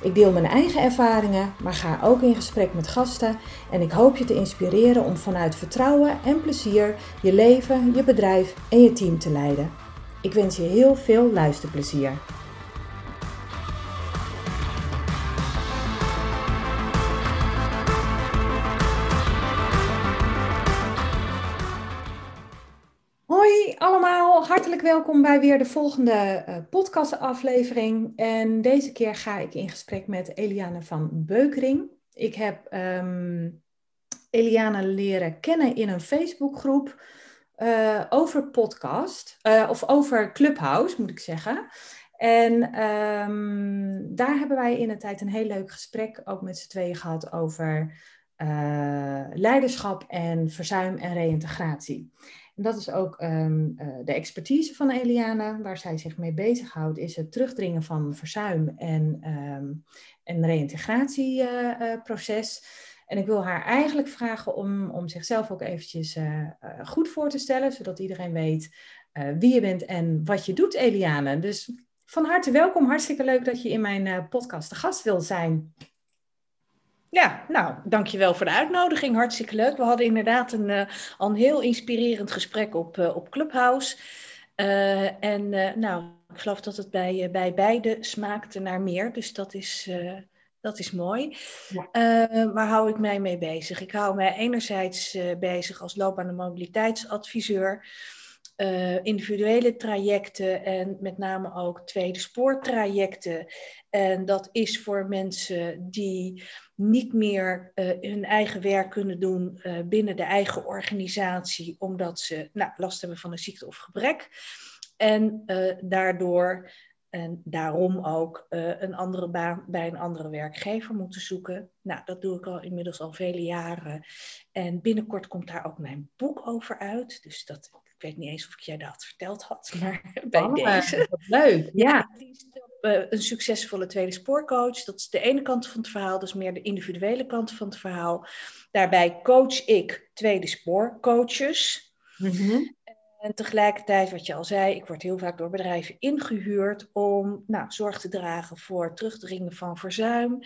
Ik deel mijn eigen ervaringen, maar ga ook in gesprek met gasten en ik hoop je te inspireren om vanuit vertrouwen en plezier je leven, je bedrijf en je team te leiden. Ik wens je heel veel luisterplezier. Hoi allemaal, hartelijk welkom bij weer de volgende uh, podcastaflevering. En deze keer ga ik in gesprek met Eliane van Beukering. Ik heb um, Eliane leren kennen in een Facebookgroep uh, over podcast, uh, of over Clubhouse moet ik zeggen. En um, daar hebben wij in de tijd een heel leuk gesprek ook met z'n tweeën gehad over leiderschap en verzuim en reïntegratie. Dat is ook um, uh, de expertise van Eliana, waar zij zich mee bezighoudt, is het terugdringen van verzuim en um, een reïntegratieproces. Uh, en ik wil haar eigenlijk vragen om, om zichzelf ook eventjes goed voor te stellen, zodat iedereen weet wie je bent en wat je doet, Eliana. Dus van harte welkom, hartstikke leuk dat je in mijn podcast de gast wil zijn. Ja, nou, dankjewel voor de uitnodiging. Hartstikke leuk. We hadden inderdaad een, uh, al een heel inspirerend gesprek op, uh, op Clubhouse. Uh, en nou, ik geloof dat het bij, bij beide smaakte naar meer. Dus dat is, dat is mooi. Ja. waar hou ik mij mee bezig? Ik hou mij enerzijds bezig als loopbaan- en mobiliteitsadviseur. Uh, individuele trajecten en met name ook tweede spoortrajecten. En dat is voor mensen die niet meer uh, hun eigen werk kunnen doen uh, binnen de eigen organisatie, omdat ze nou, last hebben van een ziekte of gebrek. En daardoor en daarom ook een andere baan bij een andere werkgever moeten zoeken. Nou, dat doe ik al inmiddels al vele jaren. En binnenkort komt daar ook mijn boek over uit. Dus dat ik weet niet eens of ik jij dat verteld had, maar bij oh, deze. Leuk, ja. ja. Een succesvolle tweede spoorcoach. Dat is de ene kant van het verhaal, dus meer de individuele kant van het verhaal. Daarbij coach ik tweede spoorcoaches. Mm -hmm. En tegelijkertijd, wat je al zei, ik word heel vaak door bedrijven ingehuurd om nou, zorg te dragen voor terugdringen van verzuim,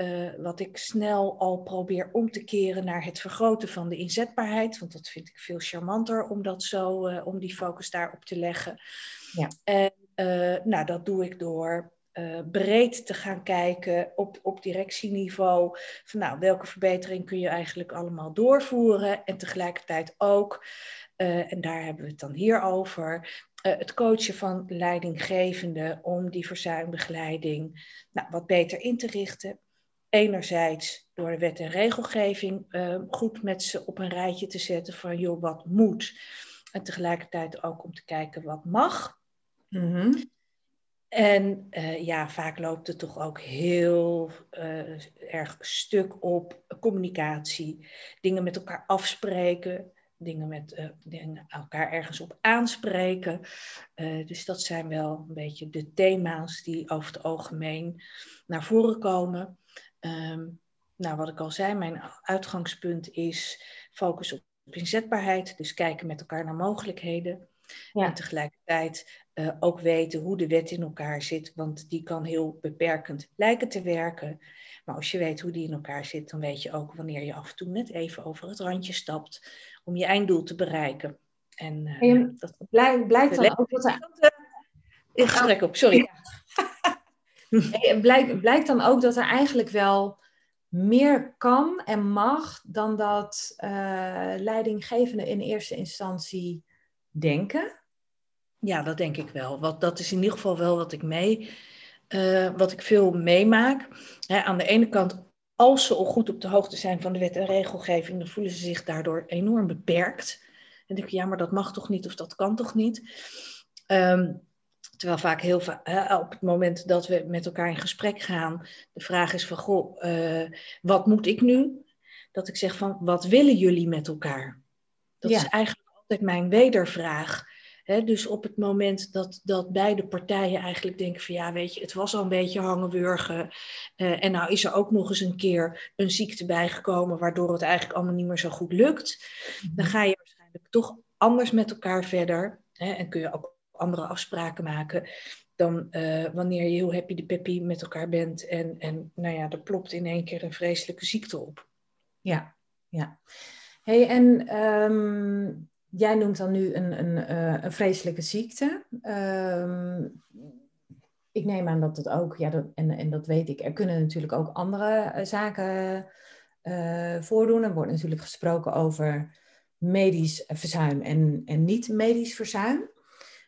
uh, wat ik snel al probeer om te keren naar het vergroten van de inzetbaarheid. Want dat vind ik veel charmanter om, dat zo, uh, om die focus daarop te leggen. Ja. En uh, nou, dat doe ik door breed te gaan kijken op, op directieniveau. Van nou, welke verbetering kun je eigenlijk allemaal doorvoeren. En tegelijkertijd ook, en daar hebben we het dan hier over, het coachen van leidinggevenden om die verzuimbegeleiding nou, wat beter in te richten enerzijds door de wet en regelgeving uh, goed met ze op een rijtje te zetten van joh, wat moet. En tegelijkertijd ook om te kijken wat mag. Mm-hmm. En uh, ja, vaak loopt het toch ook heel uh, erg stuk op communicatie. Dingen met elkaar afspreken. Dingen met dingen elkaar ergens op aanspreken. dus dat zijn wel een beetje de thema's die over het algemeen naar voren komen. Um, nou, wat ik al zei, mijn uitgangspunt is focus op inzetbaarheid. Dus kijken met elkaar naar mogelijkheden. Ja. En tegelijkertijd uh, ook weten hoe de wet in elkaar zit. Want die kan heel beperkend lijken te werken. Maar als je weet hoe die in elkaar zit, dan weet je ook wanneer je af en toe net even over het randje stapt om je einddoel te bereiken. En, uh, en dat blijkt, blijkt dan ook dat er... In gesprek op, sorry. blijkt, blijkt dan ook dat er eigenlijk wel meer kan en mag dan dat uh, leidinggevenden in eerste instantie denken? Ja, dat denk ik wel. Wat, dat is in ieder geval wel wat ik mee, uh, wat ik veel meemaak. Hè, aan de ene kant, als ze al goed op de hoogte zijn van de wet en regelgeving, dan voelen ze zich daardoor enorm beperkt. En denk ik, ja, maar dat mag toch niet of dat kan toch niet? Um, Terwijl vaak heel vaak, op het moment dat we met elkaar in gesprek gaan, de vraag is van, goh, uh, wat moet ik nu? Dat ik zeg van, wat willen jullie met elkaar? Dat ja. is eigenlijk altijd mijn wedervraag. dus op het moment dat, dat beide partijen eigenlijk denken van ja, weet je, het was al een beetje hangenwurgen. Uh, en nou is er ook nog eens een keer een ziekte bijgekomen, waardoor het eigenlijk allemaal niet meer zo goed lukt. Dan mhm. ga je waarschijnlijk toch anders met elkaar verder. en kun je ook andere afspraken maken dan uh, wanneer je heel happy de peppy met elkaar bent en, en nou ja, er plopt in één keer een vreselijke ziekte op. Ja, ja. hey, en um, jij noemt dan nu een, een, uh, een vreselijke ziekte. Um, ik neem aan dat het ook, ja, dat, en, en dat weet ik, er kunnen natuurlijk ook andere uh, zaken voordoen. Er wordt natuurlijk gesproken over medisch verzuim en, en niet medisch verzuim.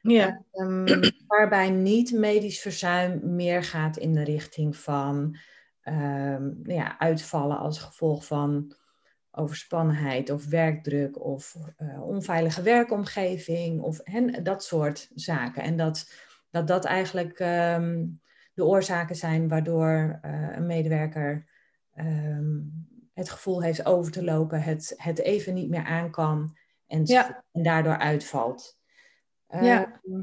Ja. Um, waarbij niet medisch verzuim meer gaat in de richting van um, ja, uitvallen als gevolg van overspannenheid of werkdruk of uh, onveilige werkomgeving of en, dat soort zaken. En dat dat, dat eigenlijk um, de oorzaken zijn waardoor uh, een medewerker het gevoel heeft over te lopen, het, het even niet meer aan kan en, ja. en daardoor uitvalt. Ja. Ehm,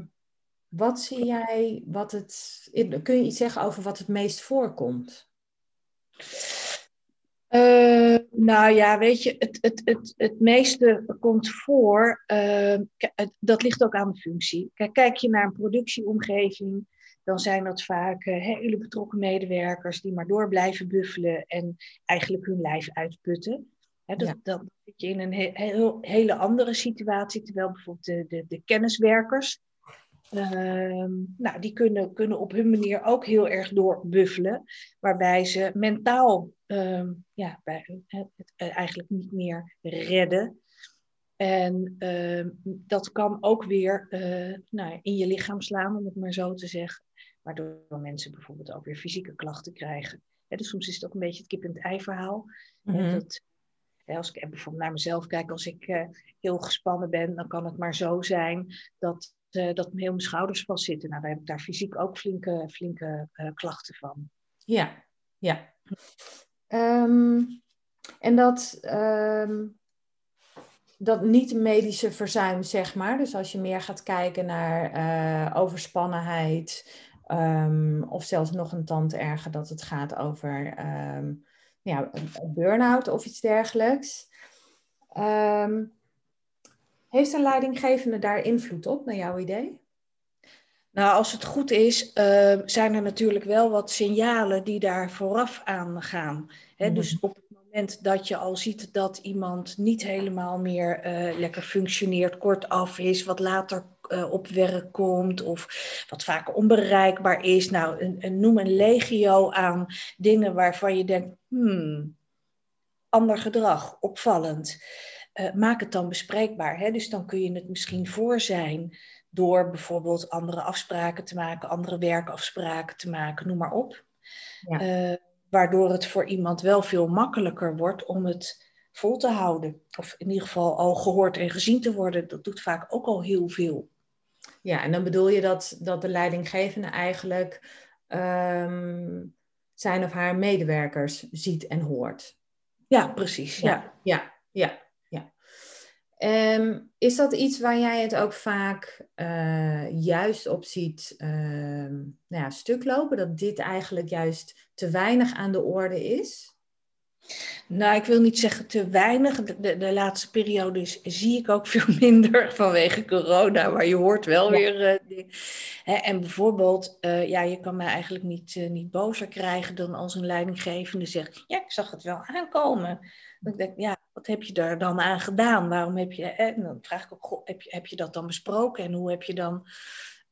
wat zie jij, wat het, kun je iets zeggen over wat het meest voorkomt? Uh, nou ja, weet je, het, het, het, het meeste komt voor, uh, dat ligt ook aan de functie. Kijk, kijk je naar een productieomgeving, dan zijn dat vaak uh, hele betrokken medewerkers die maar door blijven buffelen en eigenlijk hun lijf uitputten. Dat, Dan zit je in een heel, hele andere situatie, terwijl bijvoorbeeld de, de, de kenniswerkers, ehm, nou, die kunnen, kunnen op hun manier ook heel erg doorbuffelen, waarbij ze mentaal ehm, ja, bij, het, eh, eigenlijk niet meer redden. En ehm, dat kan ook weer uh, nou, in je lichaam slaan, om het maar zo te zeggen. Waardoor mensen bijvoorbeeld ook weer fysieke klachten krijgen. dus soms is het ook een beetje het kip-en-ei verhaal. Mm dat als ik bijvoorbeeld naar mezelf kijk, als ik uh, heel gespannen ben, dan kan het maar zo zijn dat, uh, dat heel mijn schouders vastzitten. Nou, dan heb ik daar fysiek ook flinke, flinke uh, klachten van. Ja, ja. Um, en dat, um, dat niet-medische verzuim, zeg maar. Dus als je meer gaat kijken naar overspannenheid, um, of zelfs nog een tand erger, dat het gaat over ja, een burn-out of iets dergelijks. Um, heeft een leidinggevende daar invloed op, naar jouw idee? Nou, als het goed is, uh, zijn er natuurlijk wel wat signalen die daar vooraf aan gaan. Hè? Dus op het moment dat je al ziet dat iemand niet helemaal meer uh, lekker functioneert, kortaf is, wat later uh, op werk komt of wat vaak onbereikbaar is. Nou, een, een, noem een legio aan dingen waarvan je denkt, hmm, ander gedrag, opvallend. Uh, maak het dan bespreekbaar. Hè? Dus dan kun je het misschien voor zijn door bijvoorbeeld andere afspraken te maken, andere werkafspraken te maken, noem maar op. Ja. Uh, waardoor het voor iemand wel veel makkelijker wordt om het vol te houden. Of in ieder geval al gehoord en gezien te worden. Dat doet vaak ook al heel veel. Ja, en dan bedoel je dat, dat de leidinggevende eigenlijk um, zijn of haar medewerkers ziet en hoort. Ja, precies. Ja, ja, ja. ja, Um, is dat iets waar jij het ook vaak uh, juist op ziet uh, nou ja, stuk lopen? Dat dit eigenlijk juist te weinig aan de orde is? Nou, ik wil niet zeggen te weinig. De, de, laatste periode zie ik ook veel minder vanwege corona, maar je hoort wel weer. Uh, hè, en bijvoorbeeld, uh, ja, je kan mij eigenlijk niet, uh, niet bozer krijgen dan als een leidinggevende zegt: Ja, ik zag het wel aankomen. Dan denk ik, ja, wat heb je daar dan aan gedaan? Waarom heb je. En dan vraag ik ook: goh, heb, je, heb je dat dan besproken en hoe heb je dan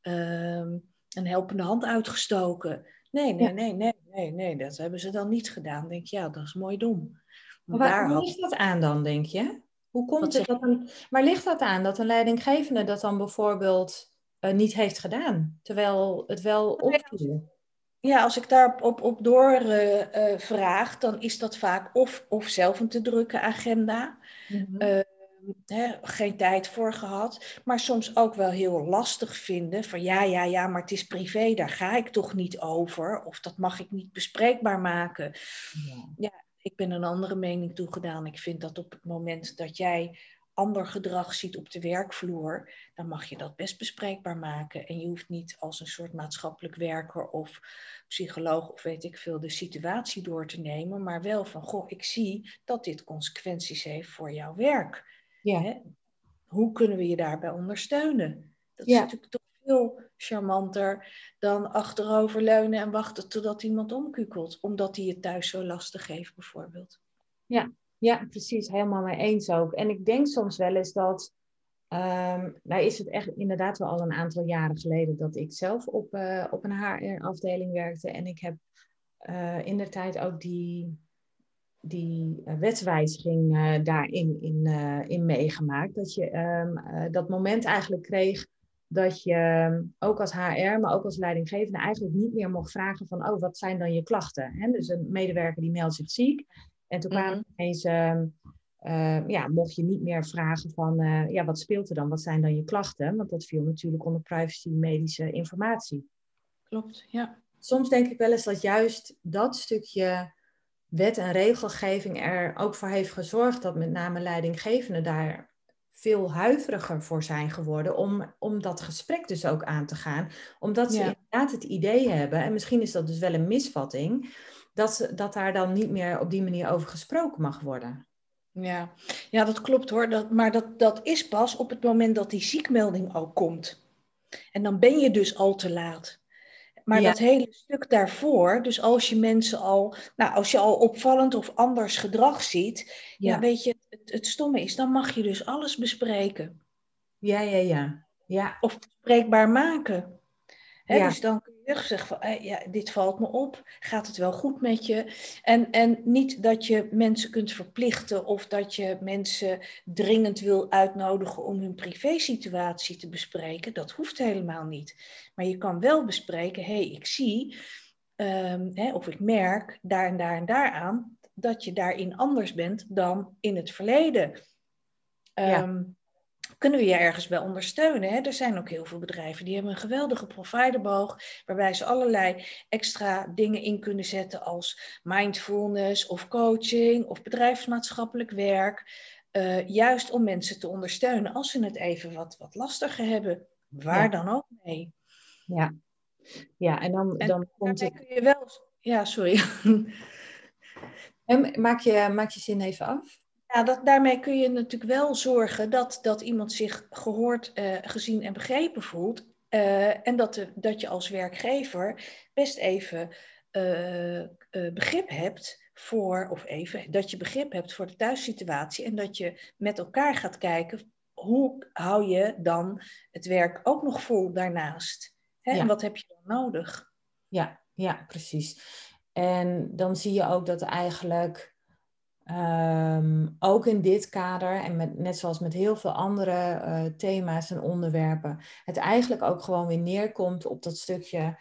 ehm, een helpende hand uitgestoken? Nee, nee, nee, nee, nee, nee, dat hebben ze dan niet gedaan. Denk je, ja, dat is mooi dom. Maar waar had... ligt dat aan dan, denk je? Hoe komt het dat een... Waar ligt dat aan dat een leidinggevende dat dan bijvoorbeeld uh, niet heeft gedaan, terwijl het wel opviel? Ja, als ik daar op, op door uh, uh, vraag, dan is dat vaak of, of zelf een te drukke agenda. Mm -hmm geen tijd voor gehad. Maar soms ook wel heel lastig vinden van ja, ja, ja, maar het is privé, daar ga ik toch niet over. Of dat mag ik niet bespreekbaar maken. Ja, ja ik ben een andere mening toegedaan. Ik vind dat op het moment dat jij ander gedrag ziet op de werkvloer, dan mag je dat best bespreekbaar maken. En je hoeft niet als een soort maatschappelijk werker of psycholoog of weet ik veel de situatie door te nemen, maar wel van, goh, ik zie dat dit consequenties heeft voor jouw werk. Ja. Hè? Hoe kunnen we je daarbij ondersteunen? Dat is natuurlijk toch veel charmanter dan achteroverleunen en wachten totdat iemand omkukelt, omdat hij het thuis zo lastig heeft bijvoorbeeld. Ja, ja, precies. Helemaal mee eens ook. En ik denk soms wel eens dat. Um, nou is het echt inderdaad wel al een aantal jaren geleden dat ik zelf op, uh, op een HR-afdeling werkte. En ik heb uh, in de tijd ook die, die uh, wetswijziging daarin in, in meegemaakt. Dat je um, dat moment eigenlijk kreeg dat je ehm, ook als HR, maar ook als leidinggevende eigenlijk niet meer mocht vragen van, oh, wat zijn dan je klachten? Hè? Dus een medewerker die meldt zich ziek en toen kwamen mm ineens, ehm, ehm, ja, mocht je niet meer vragen van, ja, wat speelt er dan? Wat zijn dan je klachten? Want dat viel natuurlijk onder privacy medische informatie. Klopt, ja. Soms denk ik wel eens dat juist dat stukje wet en regelgeving er ook voor heeft gezorgd dat met name leidinggevenden daar veel huiveriger voor zijn geworden om, om dat gesprek dus ook aan te gaan. Omdat ze inderdaad het idee hebben, en misschien is dat dus wel een misvatting, dat, dat daar dan niet meer op die manier over gesproken mag worden. Ja, ja dat klopt hoor. Dat, maar dat, dat is pas op het moment dat die ziekmelding ook komt. En dan ben je dus al te laat. Maar dat hele stuk daarvoor, dus als je mensen al, nou, als je al opvallend of anders gedrag ziet, ja, ja weet je, het, het, stomme is, dan mag je dus alles bespreken. Ja, ja, ja. ja. Of bespreekbaar maken. He, ja. Dus dan kun je zeggen van, eh, ja, dit valt me op, gaat het wel goed met je? En, en niet dat je mensen kunt verplichten of dat je mensen dringend wil uitnodigen om hun privésituatie te bespreken. Dat hoeft helemaal niet. Maar je kan wel bespreken, hé, hey, ik zie um, of ik merk daar en daar en daaraan dat je daarin anders bent dan in het verleden. Ja. Kunnen we je ergens bij ondersteunen. Hè? Er zijn ook heel veel bedrijven die hebben een geweldige providerboog, waarbij ze allerlei extra dingen in kunnen zetten als mindfulness of coaching of bedrijfsmaatschappelijk werk. Uh, juist om mensen te ondersteunen als ze het even wat, wat lastiger hebben, waar dan ook mee. Ja, ja en dan, dan komt het... kun je wel... Ja, sorry. maak, je, maak je zin even af? Ja, dat, daarmee kun je natuurlijk wel zorgen dat, dat iemand zich gehoord, uh, gezien en begrepen voelt. Uh, en dat, de, dat je als werkgever best even uh, begrip hebt voor, of even, dat je begrip hebt voor de thuissituatie. En dat je met elkaar gaat kijken, hoe hou je dan het werk ook nog vol daarnaast? Hè? En wat heb je dan nodig? Ja, ja, precies. En dan zie je ook dat eigenlijk Ehm, ook in dit kader en met, net zoals met heel veel andere uh, thema's en onderwerpen, het eigenlijk ook gewoon weer neerkomt op dat stukje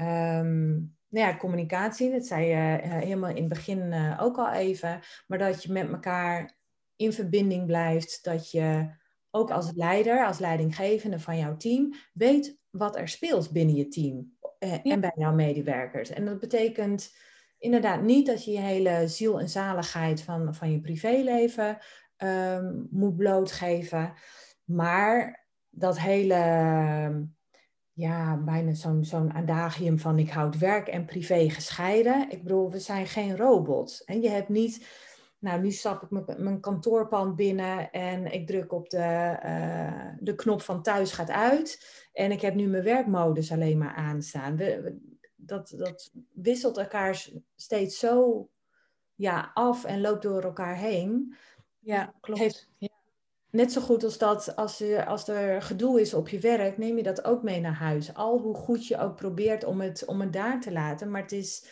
um, nou ja, communicatie. Dat zei je uh, helemaal in het begin uh, ook al even, maar dat je met elkaar in verbinding blijft, dat je ook als leider, als leidinggevende van jouw team, weet wat er speelt binnen je team en bij jouw medewerkers. En dat betekent inderdaad niet dat je je hele ziel en zaligheid van, van je privéleven um, moet blootgeven. Maar dat hele, ja, bijna zo'n zo'n adagium van ik houd werk en privé gescheiden. Ik bedoel, we zijn geen robots. En je hebt niet, nou nu stap ik mijn, kantoorpand binnen en ik druk op de, uh, de knop van thuis gaat uit. En ik heb nu mijn werkmodus alleen maar aanstaan. Dat, dat wisselt elkaar steeds zo ja, af en loopt door elkaar heen. Ja, klopt. ja. Net zo goed als dat als, je, als er gedoe is op je werk, neem je dat ook mee naar huis. Al hoe goed je ook probeert om het, om het daar te laten. Maar het is,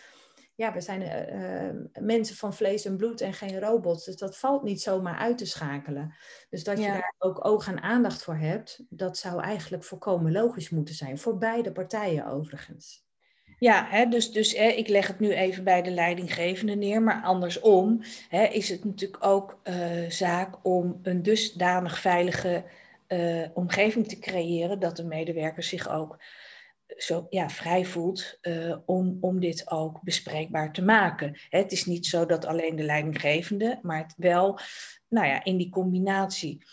ja, we zijn uh, mensen van vlees en bloed en geen robots. Dus dat valt niet zomaar uit te schakelen. Dus dat je daar ook oog en aandacht voor hebt, dat zou eigenlijk volkomen logisch moeten zijn. Voor beide partijen overigens. Ja, hè, dus, dus hè, ik leg het nu even bij de leidinggevende neer, maar andersom hè, is het natuurlijk ook uh, zaak om een dusdanig veilige uh, omgeving te creëren dat de medewerkers zich ook zo ja, vrij voelt uh, om, om dit ook bespreekbaar te maken. Het is niet zo dat alleen de leidinggevende, maar het wel nou ja, in die combinatie.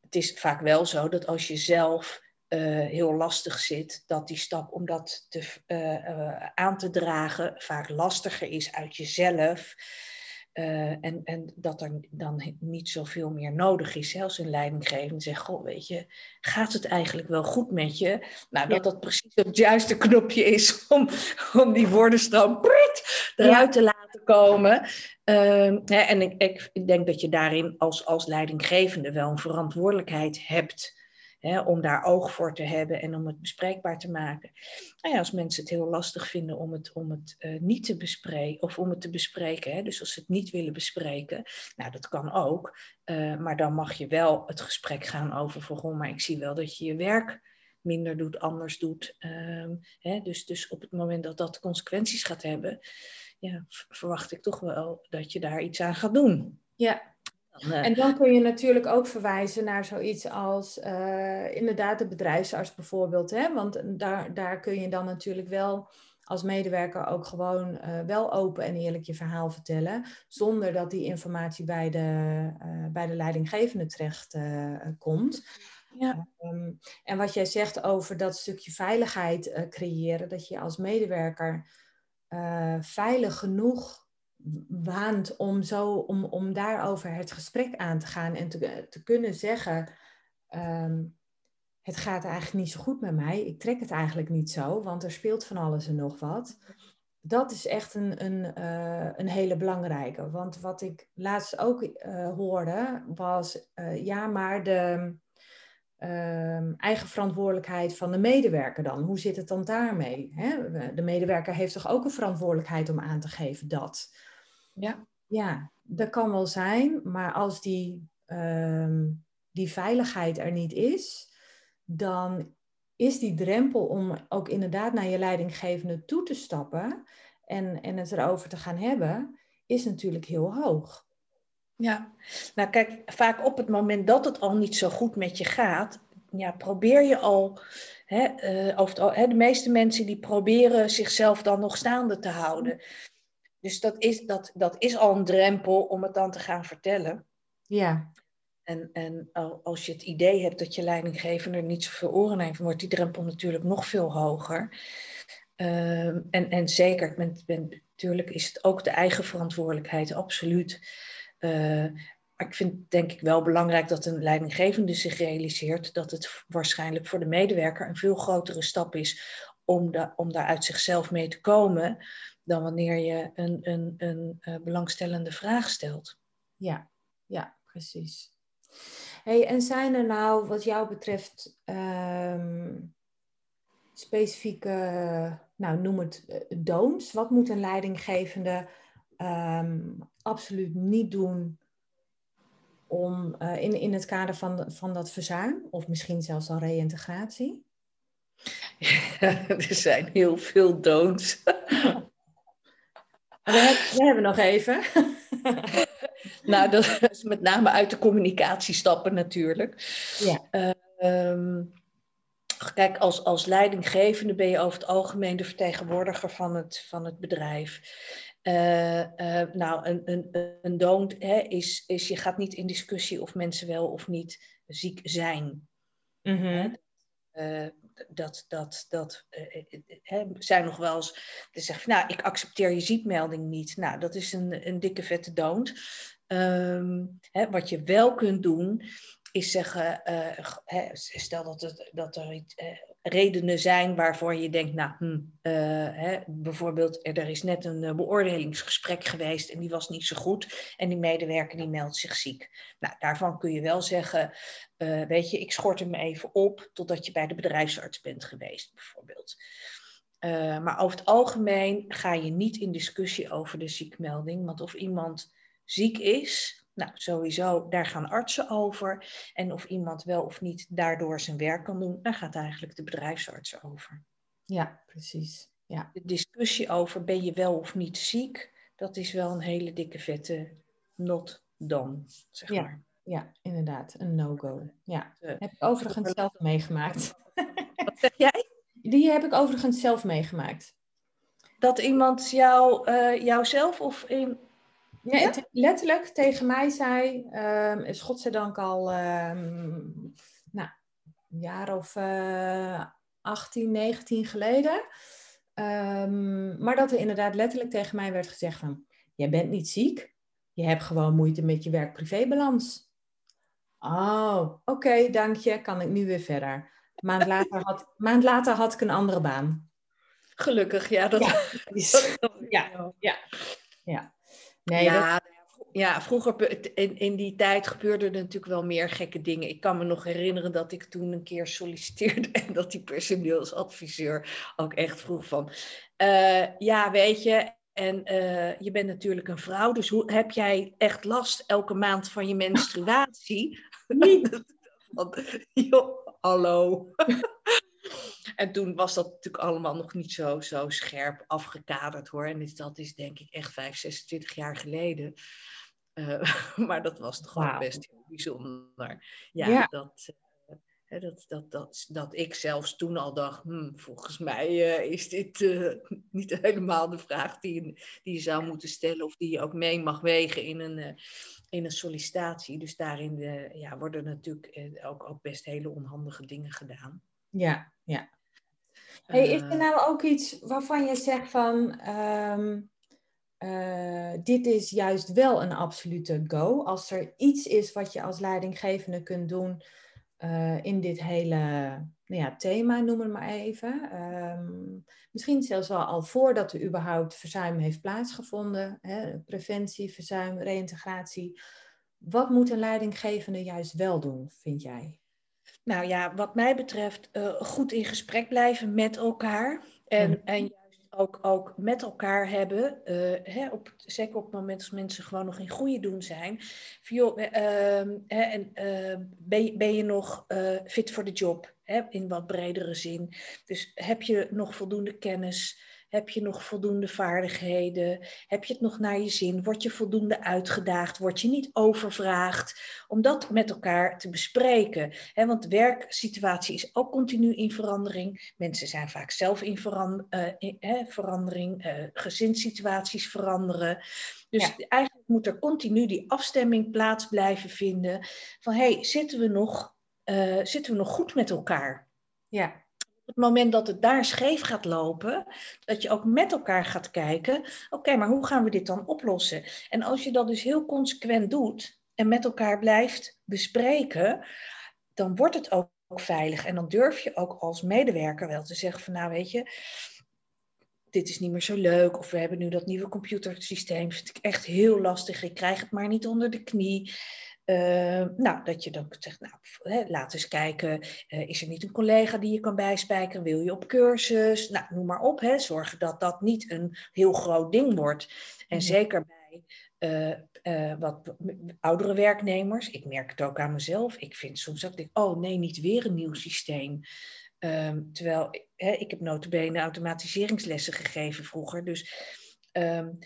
Het is vaak wel zo dat als je zelf uh, heel lastig zit, dat die stap om dat te, uh, aan te dragen vaak lastiger is uit jezelf. En, en dat er dan niet zoveel meer nodig is. Zelfs een leidinggevende zegt, goh, weet je, gaat het eigenlijk wel goed met je? Nou, dat dat precies het juiste knopje is om, om die woordenstroom eruit te laten komen. Uh, hè, en ik, ik, ik denk dat je daarin als, als leidinggevende wel een verantwoordelijkheid hebt Hè, om daar oog voor te hebben en om het bespreekbaar te maken. Nou ja, als mensen het heel lastig vinden om het, om het uh, niet te bespreken, of om het te bespreken, hè, dus als ze het niet willen bespreken, nou dat kan ook, uh, maar dan mag je wel het gesprek gaan over van, maar ik zie wel dat je je werk minder doet, anders doet. Um, hè, dus, dus op het moment dat dat consequenties gaat hebben, ja, verwacht ik toch wel dat je daar iets aan gaat doen. Ja, eh, en dan kun je natuurlijk ook verwijzen naar zoiets als uh, inderdaad de bedrijfsarts bijvoorbeeld. Hè? Want daar, daar kun je dan natuurlijk wel als medewerker ook gewoon uh, wel open en eerlijk je verhaal vertellen. Zonder dat die informatie bij de, bij de leidinggevende terecht komt. Ja. Um, en wat jij zegt over dat stukje veiligheid creëren. Dat je als medewerker veilig genoeg waant om, zo, om, om daarover het gesprek aan te gaan en te, te kunnen zeggen, ehm, het gaat eigenlijk niet zo goed met mij, ik trek het eigenlijk niet zo, want er speelt van alles en nog wat. Dat is echt een, een, uh, een hele belangrijke. Want wat ik laatst ook uh, hoorde, was uh, ja, maar de ehm, eigen verantwoordelijkheid van de medewerker dan. Hoe zit het dan daarmee? Hè? De medewerker heeft toch ook een verantwoordelijkheid om aan te geven dat. Ja. ja, dat kan wel zijn, maar als die, ehm, die veiligheid er niet is, dan is die drempel om ook inderdaad naar je leidinggevende toe te stappen en, en het erover te gaan hebben, is natuurlijk heel hoog. Ja, nou kijk, vaak op het moment dat het al niet zo goed met je gaat, ja, probeer je al, hè, uh, over hè, de meeste mensen die proberen zichzelf dan nog staande te houden. Dus dat is, dat, dat is al een drempel om het dan te gaan vertellen. Ja. En, en als je het idee hebt dat je leidinggevende er niet zoveel oren heeft, wordt die drempel natuurlijk nog veel hoger. Uh, en, en zeker, met, natuurlijk is het ook de eigen verantwoordelijkheid, absoluut. Uh, maar ik vind denk ik wel belangrijk dat een leidinggevende zich realiseert dat het waarschijnlijk voor de medewerker een veel grotere stap is om, da, om daar uit zichzelf mee te komen dan wanneer je een, een, een uh, belangstellende vraag stelt. Ja, ja, precies. Hey, en zijn er nou, wat jou betreft, um, specifieke, nou noem het uh, don'ts? Wat moet een leidinggevende um, absoluut niet doen om, uh, in, in het kader van, van dat verzuim, of misschien zelfs al reïntegratie? Ja, er zijn heel veel don'ts. We, hebben nog even. nou, dat is met name uit de communicatie stappen natuurlijk. Ja. Uh, kijk, als, als leidinggevende ben je over het algemeen de vertegenwoordiger van het, van het bedrijf. Uh, uh, nou, een, een, een don't hè, is, is je gaat niet in discussie of mensen wel of niet ziek zijn. Mm -hmm dat, dat, dat uh, zijn nog wel eens te zeggen, nou, ik accepteer je ziekmelding niet. Nou, dat is een, een dikke vette don't. Hè, wat je wel kunt doen, is zeggen, stel dat, het, dat er iets, redenen zijn waarvoor je denkt, nou, hm, hè, bijvoorbeeld er is net een beoordelingsgesprek geweest en die was niet zo goed en die medewerker die meldt zich ziek. Nou, daarvan kun je wel zeggen, weet je, ik schort hem even op totdat je bij de bedrijfsarts bent geweest, bijvoorbeeld. maar over het algemeen ga je niet in discussie over de ziekmelding, want of iemand ziek is, nou, sowieso, daar gaan artsen over. En of iemand wel of niet daardoor zijn werk kan doen, daar gaat eigenlijk de bedrijfsarts over. Ja, precies. Ja. De discussie over ben je wel of niet ziek, dat is wel een hele dikke vette not done, zeg ja. maar. Ja, inderdaad, een no-go. Ja, uh, heb ik overigens zelf meegemaakt. Wat zeg jij? Die heb ik overigens zelf meegemaakt. Dat iemand jou, uh, jouzelf of in. Nee, ja? letterlijk tegen mij zei, um, is godzijdank al um, nou, een jaar of uh, 18, 19 geleden. Um, maar dat er inderdaad letterlijk tegen mij werd gezegd van, jij bent niet ziek, je hebt gewoon moeite met je werk-privébalans. Oh, oké, dank je, kan ik nu weer verder. Maand later, had, maand later had ik een andere baan. Gelukkig, ja. Dat, ja, ja, ja, ja. Nee, ja, dat... ja, vroeger in, in die tijd gebeurden er natuurlijk wel meer gekke dingen. Ik kan me nog herinneren dat ik toen een keer solliciteerde en dat die personeelsadviseur ook echt vroeg van... Uh, ja, weet je, en uh, je bent natuurlijk een vrouw, dus hoe, heb jij echt last elke maand van je menstruatie? Niet. joh, hallo. En toen was dat natuurlijk allemaal nog niet zo, zo scherp afgekaderd hoor. En dat is denk ik echt 5, 26 jaar geleden. Uh, maar dat was toch wow. best heel bijzonder. Ja, ja. dat... Uh, dat, dat, dat, dat ik zelfs toen al dacht, hm, volgens mij uh, is dit niet helemaal de vraag die, die je zou moeten stellen of die je ook mee mag wegen in een, in een sollicitatie. Dus daarin ja, worden natuurlijk ook, ook best hele onhandige dingen gedaan. Ja, ja. Hey, is er nou ook iets waarvan je zegt van, um, dit is juist wel een absolute go? Als er iets is wat je als leidinggevende kunt doen uh, in dit hele nou ja, thema, noem het maar even. Um, misschien zelfs wel al voordat er überhaupt verzuim heeft plaatsgevonden. Hè, preventie, verzuim, reïntegratie. Wat moet een leidinggevende juist wel doen, vind jij? Nou ja, wat mij betreft uh, goed in gesprek blijven met elkaar. En, mm. en ook, ook met elkaar hebben, uh, hè, op, zeker op het moment als mensen gewoon nog in goede doen zijn. Van, joh, uh, hè, en, uh, ben, ben je nog eh, fit voor de job, hè, in wat bredere zin. Dus heb je nog voldoende kennis? Heb je nog voldoende vaardigheden? Heb je het nog naar je zin? Word je voldoende uitgedaagd? Word je niet overvraagd? Om dat met elkaar te bespreken. want de werksituatie is ook continu in verandering. Mensen zijn vaak zelf in, uh, verandering. Uh, gezinssituaties veranderen. Dus ja. eigenlijk moet er continu die afstemming plaats blijven vinden. Van hé, hey, zitten, we nog, uh, zitten we nog goed met elkaar? Ja, op het moment dat het daar scheef gaat lopen, dat je ook met elkaar gaat kijken, oké, maar hoe gaan we dit dan oplossen? En als je dat dus heel consequent doet en met elkaar blijft bespreken, dan wordt het ook veilig. En dan durf je ook als medewerker wel te zeggen van, nou weet je, dit is niet meer zo leuk. Of we hebben nu dat nieuwe computersysteem. vind ik echt heel lastig. Ik krijg het maar niet onder de knie. Uh, nou, dat je dan zegt, nou, hè, laat eens kijken, uh, is er niet een collega die je kan bijspijkeren? Wil je op cursus? Nou, noem maar op. Hè. Zorg dat dat niet een heel groot ding wordt. En ja. zeker bij uh, wat oudere werknemers, ik merk het ook aan mezelf. Ik vind soms dat ik, oh nee, niet weer een nieuw systeem. Um, terwijl, hè, ik heb notabene automatiseringslessen gegeven vroeger. Dus um,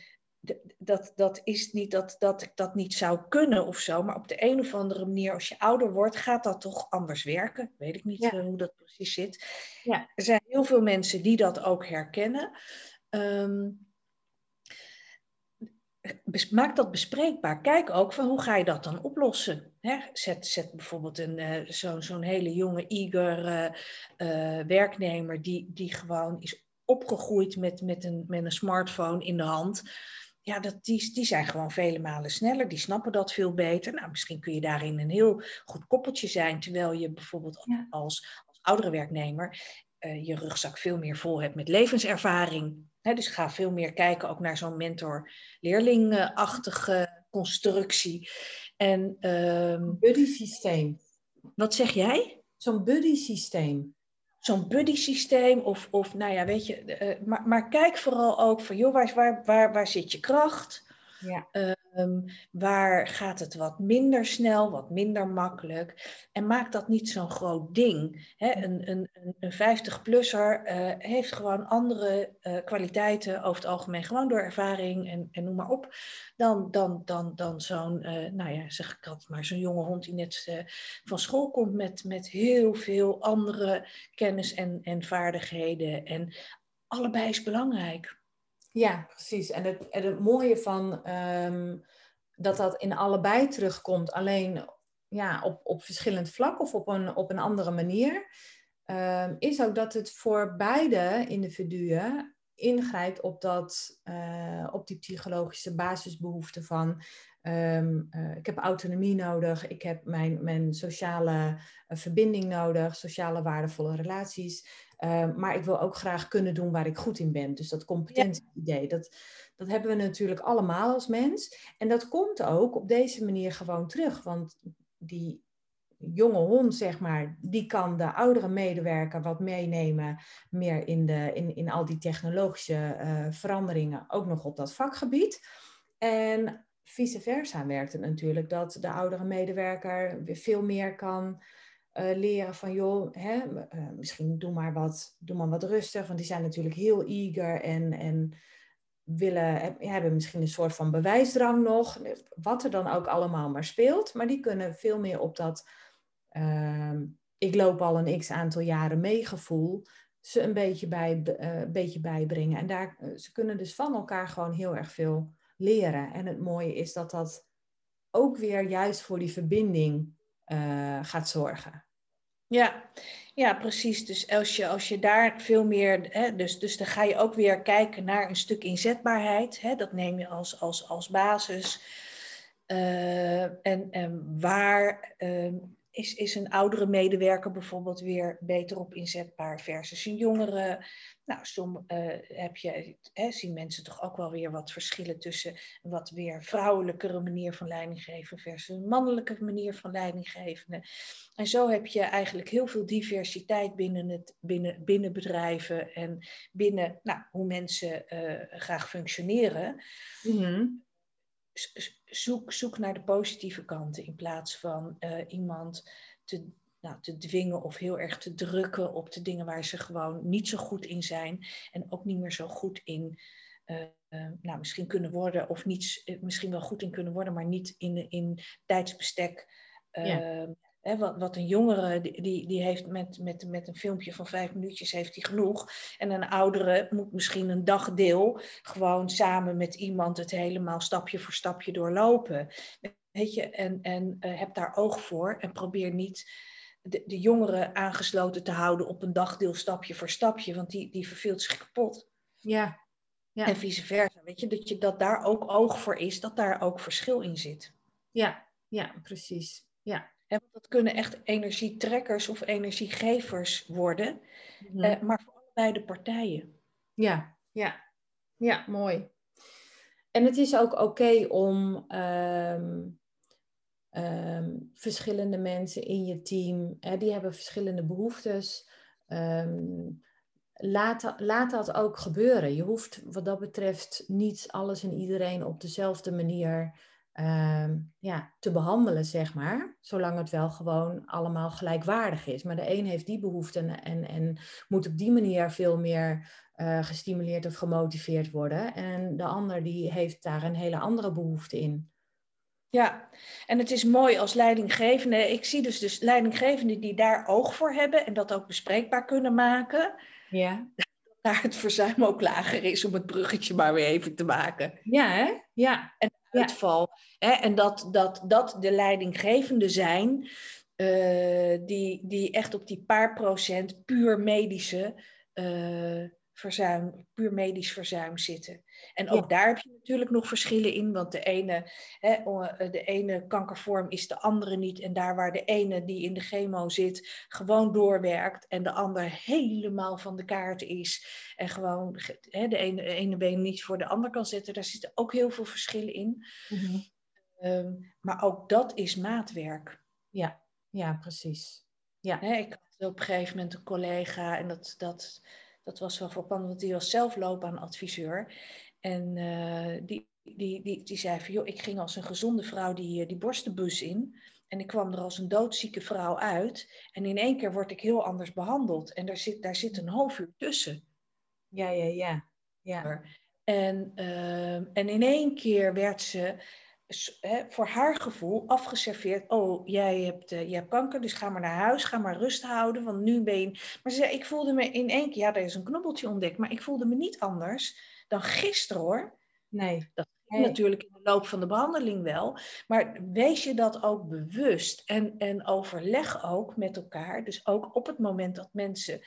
dat, dat is niet dat, dat ik dat niet zou kunnen of zo, maar op de een of andere manier, als je ouder wordt, gaat dat toch anders werken. Weet ik niet ja. uh, hoe dat precies zit. Ja. Er zijn heel veel mensen die dat ook herkennen. Um, maak dat bespreekbaar. Kijk ook van hoe ga je dat dan oplossen. Hè? Zet, zet bijvoorbeeld een, uh, zo'n zo'n hele jonge, eager uh, uh, werknemer die, die gewoon is opgegroeid met, met, een, met een smartphone in de hand ja, dat, die, die zijn gewoon vele malen sneller. Die snappen dat veel beter. Nou, misschien kun je daarin een heel goed koppeltje zijn. Terwijl je bijvoorbeeld ja. als, als oudere werknemer uh, je rugzak veel meer vol hebt met levenservaring. He, dus ga veel meer kijken ook naar zo'n mentor-leerling-achtige constructie. En, um, buddy systeem. Wat zeg jij? Zo'n buddy systeem zo'n buddy systeem of, of nou ja, weet je, uh, maar, maar kijk vooral ook van, joh, waar, waar, waar, waar zit je kracht? Ja. Ehm, waar gaat het wat minder snel, wat minder makkelijk? En maak dat niet zo'n groot ding. een, een, een 50-plusser uh, eh, heeft gewoon andere uh, kwaliteiten over het algemeen, gewoon door ervaring en, en noem maar op, dan, dan, dan, dan zo'n, uh, nou ja, zeg ik altijd maar, zo'n jonge hond die net van school komt met, met heel veel andere kennis en, en vaardigheden. En allebei is belangrijk. Ja, precies. En het, het mooie van ehm, dat dat in allebei terugkomt, alleen ja, op, op verschillend vlak of op een, op een andere manier, um, is ook dat het voor beide individuen ingrijpt op, dat, uh, op die psychologische basisbehoeften van um, uh, ik heb autonomie nodig, ik heb mijn, mijn sociale uh, verbinding nodig, sociale waardevolle relaties. Ehm, maar ik wil ook graag kunnen doen waar ik goed in ben. Dus dat competentie-idee, dat, dat hebben we natuurlijk allemaal als mens. En dat komt ook op deze manier gewoon terug. Want die jonge hond, zeg maar, die kan de oudere medewerker wat meenemen, meer in, de, in, in al die technologische uh, veranderingen, ook nog op dat vakgebied. En vice versa werkt het natuurlijk dat de oudere medewerker weer veel meer kan uh, leren van joh, hè, uh, misschien doe maar, wat, doe maar wat rustig, want die zijn natuurlijk heel eager en, en willen, hebben misschien een soort van bewijsdrang nog, wat er dan ook allemaal maar speelt, maar die kunnen veel meer op dat uh, ik loop al een x aantal jaren mee gevoel ze een beetje, bij, uh, beetje bijbrengen. En daar, ze kunnen dus van elkaar gewoon heel erg veel leren. En het mooie is dat dat ook weer juist voor die verbinding gaat zorgen. Ja, ja, precies. Dus als je, als je daar veel meer, hè, dus, dus dan ga je ook weer kijken naar een stuk inzetbaarheid. Hè, dat neem je als, als, als basis. Uh, en, en waar uh, is, is een oudere medewerker bijvoorbeeld weer beter op inzetbaar versus een jongere? Nou, soms uh, heb je, hè, zien mensen toch ook wel weer wat verschillen tussen een wat weer vrouwelijkere manier van leiding geven versus een mannelijke manier van leiding geven. En zo heb je eigenlijk heel veel diversiteit binnen, het, binnen, binnen bedrijven en binnen nou, hoe mensen uh, graag functioneren. Mm-hmm zoek, zoek naar de positieve kanten in plaats van uh, iemand te, nou, te dwingen of heel erg te drukken op de dingen waar ze gewoon niet zo goed in zijn en ook niet meer zo goed in uh, uh, nou, misschien kunnen worden of niet, misschien wel goed in kunnen worden, maar niet in, in tijdsbestek ja wat, wat, een jongere, die, die heeft met, met, met een filmpje van vijf minuutjes heeft hij genoeg. En een oudere moet misschien een dagdeel gewoon samen met iemand het helemaal stapje voor stapje doorlopen. Weet je, en, en uh, heb daar oog voor en probeer niet de, de jongeren aangesloten te houden op een dagdeel stapje voor stapje, want die, die verveelt zich kapot. Ja. ja. En vice versa. Weet je, dat, je, dat daar ook oog voor is, dat daar ook verschil in zit. Ja, ja, precies. Ja. Dat kunnen echt energietrekkers of energiegevers worden, mm uh, maar voor allebei de partijen. Ja, ja, ja, mooi. En het is ook oké om um, um, verschillende mensen in je team, hè, die hebben verschillende behoeftes. Um, laat, laat dat ook gebeuren. Je hoeft wat dat betreft niet alles en iedereen op dezelfde manier Ehm, ja, te behandelen, zeg maar. Zolang het wel gewoon allemaal gelijkwaardig is. Maar de een heeft die behoefte en, en, moet op die manier veel meer uh, gestimuleerd of gemotiveerd worden. En de ander die heeft daar een hele andere behoefte in. Ja, en het is mooi als leidinggevende. Ik zie dus, dus leidinggevenden die daar oog voor hebben en dat ook bespreekbaar kunnen maken. Ja. Daar het verzuim ook lager is om het bruggetje maar weer even te maken. Ja, hè? Ja. En uitval. Hè? En dat, dat, dat de leidinggevende zijn uh, die, die echt op die paar procent puur medische uh, verzuim, puur medisch verzuim zitten. En ook daar heb je natuurlijk nog verschillen in, want de ene, hè, eh, de ene kankervorm is de andere niet. En daar waar de ene die in de chemo zit gewoon doorwerkt en de ander helemaal van de kaart is en gewoon hè, de, ene, ene been niet voor de ander kan zetten, daar zitten ook heel veel verschillen in. Mm um, maar ook dat is maatwerk. Ja, ja precies. Ja. Hè, ik had op een gegeven moment een collega en dat, dat dat was wel verpand, want die was zelf loopbaanadviseur. En uh, die, die, die, die zei van, joh, ik ging als een gezonde vrouw die, die borstenbus in. En ik kwam er als een doodzieke vrouw uit. En in één keer word ik heel anders behandeld. En daar zit, daar zit een half uur tussen. Ja, ja, ja. ja. En, uh, en in één keer werd ze voor haar gevoel afgeserveerd. Oh, jij hebt, uh, jij hebt kanker, dus ga maar naar huis, ga maar rust houden, want nu ben je... Maar ze zei, ik voelde me in één keer, ja, er is een knobbeltje ontdekt, maar ik voelde me niet anders dan gisteren hoor. Nee. Dat ging natuurlijk in de loop van de behandeling wel. Maar wees je dat ook bewust en, en overleg ook met elkaar. Dus ook op het moment dat mensen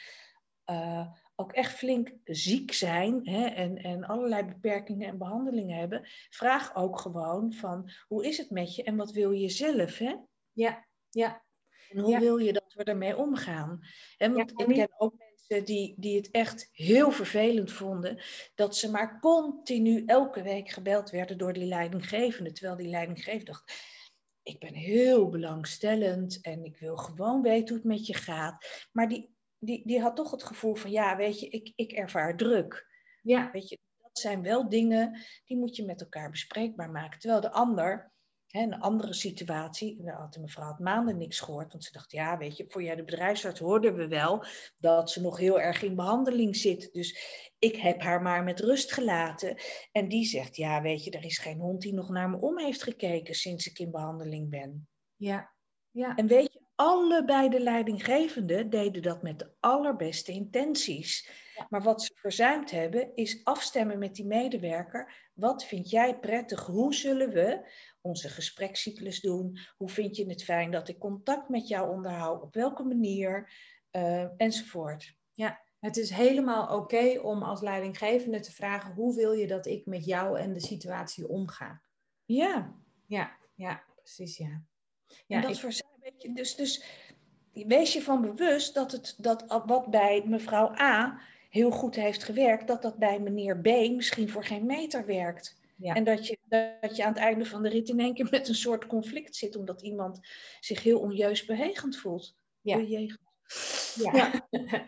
uh, ook echt flink ziek zijn hè, en, en allerlei beperkingen en behandelingen hebben, vraag ook gewoon van hoe is het met je en wat wil je zelf? Hè? Ja, ja. En hoe wil je dat we ermee omgaan? En want ik ken ook mensen die, die het echt heel vervelend vonden dat ze maar continu elke week gebeld werden door die leidinggevende, terwijl die leidinggevende dacht ik ben heel belangstellend en ik wil gewoon weten hoe het met je gaat. Maar die die, die had toch het gevoel van, ja, weet je, ik, ik ervaar druk. Ja. Weet je, dat zijn wel dingen die moet je met elkaar bespreekbaar maken. Terwijl de ander, een andere situatie, daar had de mevrouw had maanden niks gehoord, want ze dacht, ja, weet je, voor jij de bedrijfsarts hoorden we wel dat ze nog heel erg in behandeling zit. Dus ik heb haar maar met rust gelaten. En die zegt, ja, weet je, er is geen hond die nog naar me om heeft gekeken sinds ik in behandeling ben. Ja, ja. En weet je, allebei de leidinggevenden deden dat met de allerbeste intenties. Maar wat ze verzuimd hebben, is afstemmen met die medewerker. Wat vind jij prettig? Hoe zullen we onze gesprekscyclus doen? Hoe vind je het fijn dat ik contact met jou onderhoud? Op welke manier? Uh, enzovoort. Ja, het is helemaal oké om als leidinggevende te vragen: hoe wil je dat ik met jou en de situatie omga? Ja. Ja, ja, precies, ja. Ja, en dat ik... verzuim, weet je, dus, dus wees je van bewust dat, het, dat wat bij mevrouw A heel goed heeft gewerkt, dat dat bij meneer B misschien voor geen meter werkt. Ja. En dat je, dat je aan het einde van de rit in één keer met een soort conflict zit, omdat iemand zich heel onjuist bejegend voelt. Ja. Ja. ja.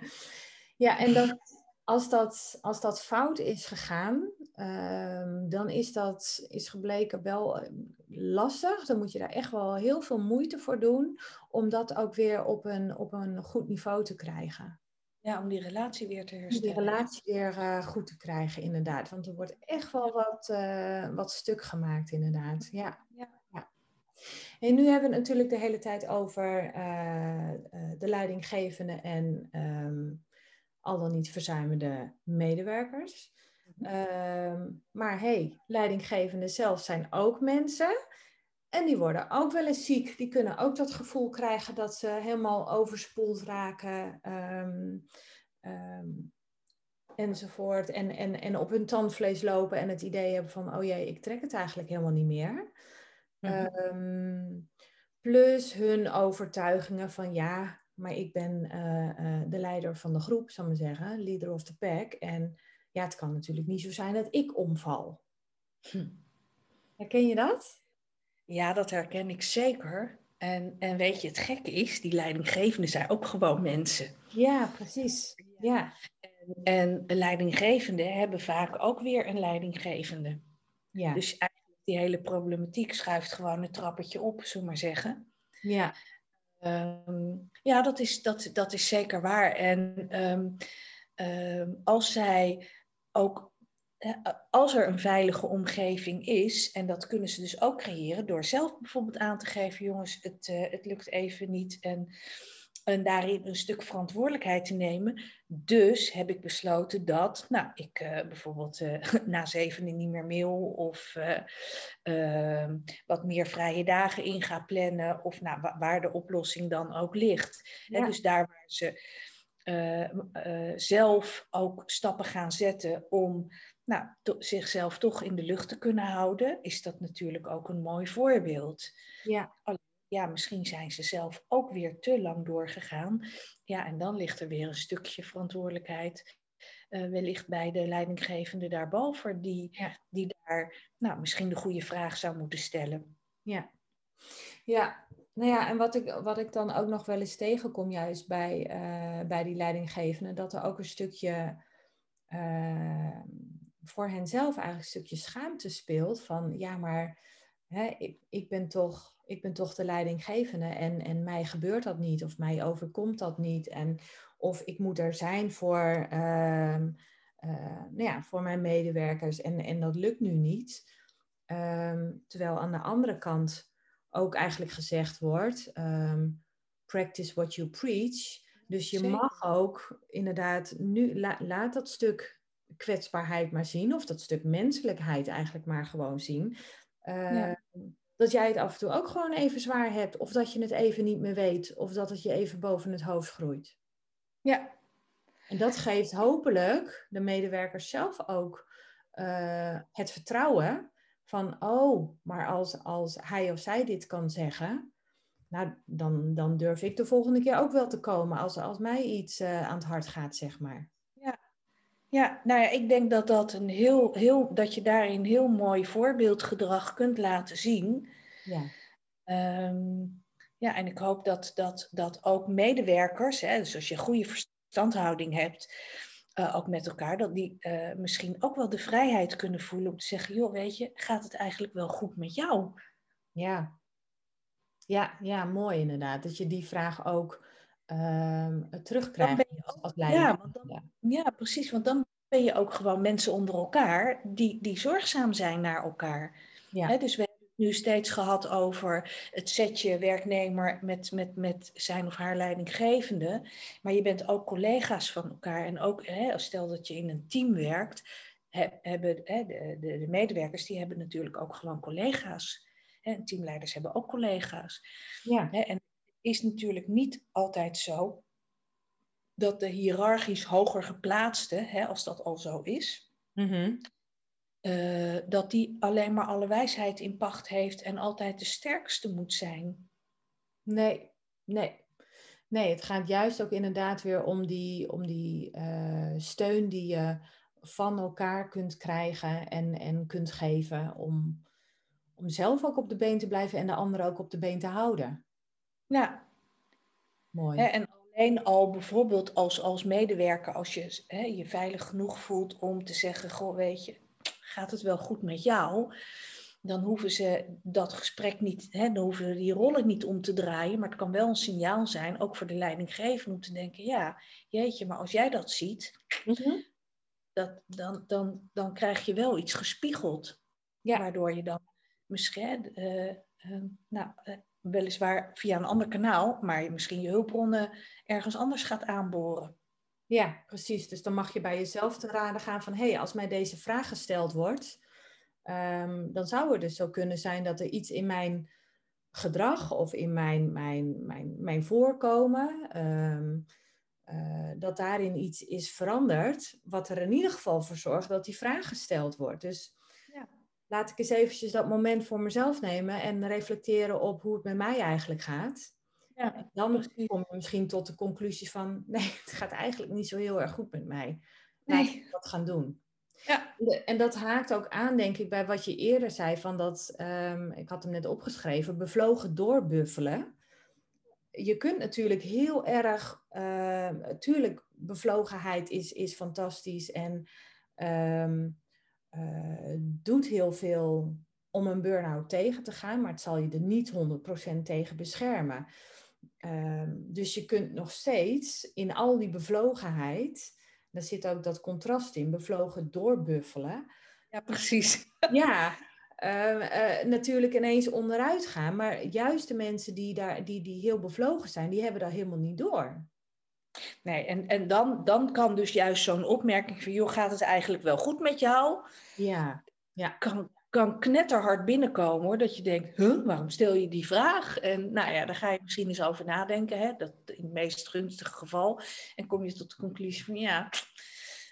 ja, en dat, als dat, als dat fout is gegaan, um, dan is dat is gebleken wel eh, lastig. Dan moet je daar echt wel heel veel moeite voor doen om dat ook weer op een, op een goed niveau te krijgen. Ja, om die relatie weer te herstellen. Om die relatie weer uh, goed te krijgen, inderdaad. Want er wordt echt wel wat, uh, wat stuk gemaakt, inderdaad. Ja. ja. ja. En nu hebben we het natuurlijk de hele tijd over uh, de leidinggevende en um, al dan niet verzuimende medewerkers. Um, maar hey, leidinggevenden zelf zijn ook mensen. En die worden ook wel eens ziek. Die kunnen ook dat gevoel krijgen dat ze helemaal overspoeld raken. Um, um, enzovoort. En, en, en op hun tandvlees lopen en het idee hebben van... oh jee, ik trek het eigenlijk helemaal niet meer. Mm plus hun overtuigingen van... ja, maar ik ben uh, uh, de leider van de groep, zal ik maar zeggen. Leader of the pack. En ja, het kan natuurlijk niet zo zijn dat ik omval. Hm. Herken je dat? Ja, dat herken ik zeker. En, en weet je, het gekke is, die leidinggevenden zijn ook gewoon mensen. Ja, precies. Ja. En, en de leidinggevenden hebben vaak ook weer een leidinggevende. Ja. Dus eigenlijk die hele problematiek schuift gewoon een trappetje op, zullen we maar zeggen. Ja. Um, ja, dat is, dat, dat is zeker waar. En um, um, als zij ook, als er een veilige omgeving is, en dat kunnen ze dus ook creëren door zelf bijvoorbeeld aan te geven, jongens, het, uh, het lukt even niet. En en daarin een stuk verantwoordelijkheid te nemen. Dus heb ik besloten dat, nou, ik uh, bijvoorbeeld uh, na zevenen niet meer mail of uh, wat meer vrije dagen in ga plannen, of nou, waar de oplossing dan ook ligt. Ja. Dus daar waar ze zelf ook stappen gaan zetten om nou, zichzelf toch in de lucht te kunnen houden, is dat natuurlijk ook een mooi voorbeeld. Ja ja, misschien zijn ze zelf ook weer te lang doorgegaan. Ja, en dan ligt er weer een stukje verantwoordelijkheid. Uh, wellicht bij de leidinggevende daarboven, die, ja. die daar nou, misschien de goede vraag zou moeten stellen. Ja, ja. nou ja, en wat ik, wat ik dan ook nog wel eens tegenkom, juist bij, uh, bij die leidinggevende, dat er ook een stukje uh, voor henzelf eigenlijk een stukje schaamte speelt van ja, maar hè, ik, ik, ben toch, ik ben toch de leidinggevende en, en mij gebeurt dat niet of mij overkomt dat niet. En, of ik moet er zijn voor, ehm, uh, nou ja, voor mijn medewerkers en, en dat lukt nu niet. Ehm, terwijl aan de andere kant ook eigenlijk gezegd wordt, ehm, practice what you preach. Dus je mag ook inderdaad nu, laat dat stuk kwetsbaarheid maar zien, of dat stuk menselijkheid eigenlijk maar gewoon zien. Ehm, dat jij het af en toe ook gewoon even zwaar hebt, of dat je het even niet meer weet, of dat het je even boven het hoofd groeit. Ja. En dat geeft hopelijk de medewerkers zelf ook uh, het vertrouwen van, oh, maar als, als hij of zij dit kan zeggen, nou, dan, dan durf ik de volgende keer ook wel te komen als, als mij iets uh, aan het hart gaat, zeg maar. Ja. nou ja, ik denk dat, dat, een heel, heel, dat je daarin heel mooi voorbeeldgedrag kunt laten zien. Ja. Um, ja, en ik hoop dat, dat, dat ook medewerkers, hè, dus als je goede verstandhouding hebt, uh, ook met elkaar, dat die uh, misschien ook wel de vrijheid kunnen voelen om te zeggen, joh, weet je, gaat het eigenlijk wel goed met jou? Ja, ja, ja mooi inderdaad. Dat je die vraag ook terugkrijgt ook, als leider. Ja, dan, ja. precies. Want dan ben je ook gewoon mensen onder elkaar die, die zorgzaam zijn naar elkaar. Ja. He, dus we hebben het nu steeds gehad over het setje werknemer met, met, met zijn of haar leidinggevende. Maar je bent ook collega's van elkaar. En ook, he, stel dat je in een team werkt, hebben he, de, de, de medewerkers die hebben natuurlijk ook gewoon collega's. En teamleiders hebben ook collega's. Ja. En is natuurlijk niet altijd zo dat de hiërarchisch hoger geplaatste, als dat al zo is, mm dat die alleen maar alle wijsheid in pacht heeft en altijd de sterkste moet zijn. Nee, nee. Nee, het gaat juist ook inderdaad weer om die, om die uh, steun die je van elkaar kunt krijgen en, en kunt geven om, om zelf ook op de been te blijven en de anderen ook op de been te houden. Ja. Mooi. en alleen al bijvoorbeeld als, als medewerker, als je hè, je veilig genoeg voelt om te zeggen, goh, weet je, gaat het wel goed met jou? Dan hoeven ze dat gesprek niet, hè, dan hoeven die rollen niet om te draaien, maar het kan wel een signaal zijn, ook voor de leidinggevende, om te denken, ja, jeetje, maar als jij dat ziet, mhm. dat, dan, dan, dan krijg je wel iets gespiegeld, ja. waardoor je dan misschien, uh, uh, nou, uh, weliswaar via een ander kanaal, maar misschien je hulpbronnen ergens anders gaat aanboren. Ja, precies. Dus dan mag je bij jezelf te raden gaan van, hé, hey, als mij deze vraag gesteld wordt, um, dan zou het dus zo kunnen zijn dat er iets in mijn gedrag of in mijn, mijn, mijn, mijn voorkomen, um, uh, dat daarin iets is veranderd, wat er in ieder geval voor zorgt dat die vraag gesteld wordt. Dus laat ik eens eventjes dat moment voor mezelf nemen en reflecteren op hoe het met mij eigenlijk gaat. Ja, dan kom je misschien tot de conclusie van, nee, het gaat eigenlijk niet zo heel erg goed met mij. Laat nee. ik dat gaan doen. Ja. En dat haakt ook aan, denk ik, bij wat je eerder zei, van dat, um, ik had hem net opgeschreven, bevlogen doorbuffelen. Je kunt natuurlijk heel erg, natuurlijk, uh, bevlogenheid is, is fantastisch en um, uh, doet heel veel om een burn-out tegen te gaan, maar het zal je er niet 100% tegen beschermen. Uh, dus je kunt nog steeds in al die bevlogenheid, daar zit ook dat contrast in, bevlogen doorbuffelen. Ja, precies. Ja, uh, uh, natuurlijk ineens onderuit gaan, maar juist de mensen die, daar, die, die heel bevlogen zijn, die hebben dat helemaal niet door. Nee, en, en dan, dan kan dus juist zo'n opmerking van, joh, gaat het eigenlijk wel goed met jou? Ja, ja. Kan, kan knetterhard binnenkomen hoor, dat je denkt, huh, waarom stel je die vraag? En nou ja, daar ga je misschien eens over nadenken, hè, dat in het meest gunstige geval. En kom je tot de conclusie van, ja,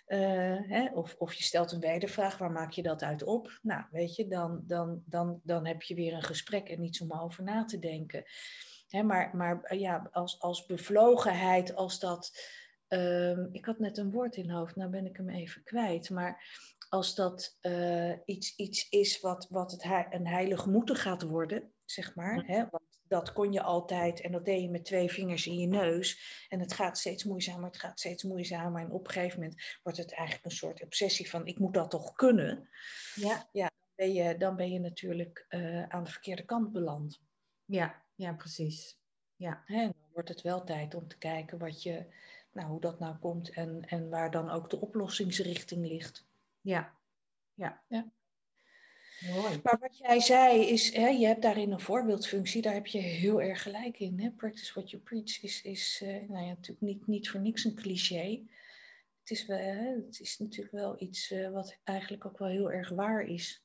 uh, hè, of, of je stelt een wedervraag, waar maak je dat uit op? Nou, weet je, dan, dan, dan, dan heb je weer een gesprek en niets om over na te denken. Hè, maar maar ja, als, als bevlogenheid, als dat. Um, ik had net een woord in hoofd, nou ben ik hem even kwijt. Maar als dat eh, iets, iets is wat, wat het een heilig moeten gaat worden, zeg maar. Hè? Want dat kon je altijd en dat deed je met twee vingers in je neus. En het gaat steeds moeizamer, het gaat steeds moeizamer. En op een gegeven moment wordt het eigenlijk een soort obsessie van ik moet dat toch kunnen. Ja, ja dan, ben je, dan ben je natuurlijk uh, aan de verkeerde kant beland. Ja, ja precies. Ja. Hè, dan wordt het wel tijd om te kijken wat je, nou, hoe dat nou komt en, en waar dan ook de oplossingsrichting ligt. Ja, ja. ja. Mooi. Maar wat jij zei is, hè, je hebt daarin een voorbeeldfunctie, daar heb je heel erg gelijk in. Hè? Practice what you preach is, is uh, nou ja, natuurlijk niet, niet voor niks een cliché. Het is, wel, hè, het is natuurlijk wel iets uh, wat eigenlijk ook wel heel erg waar is.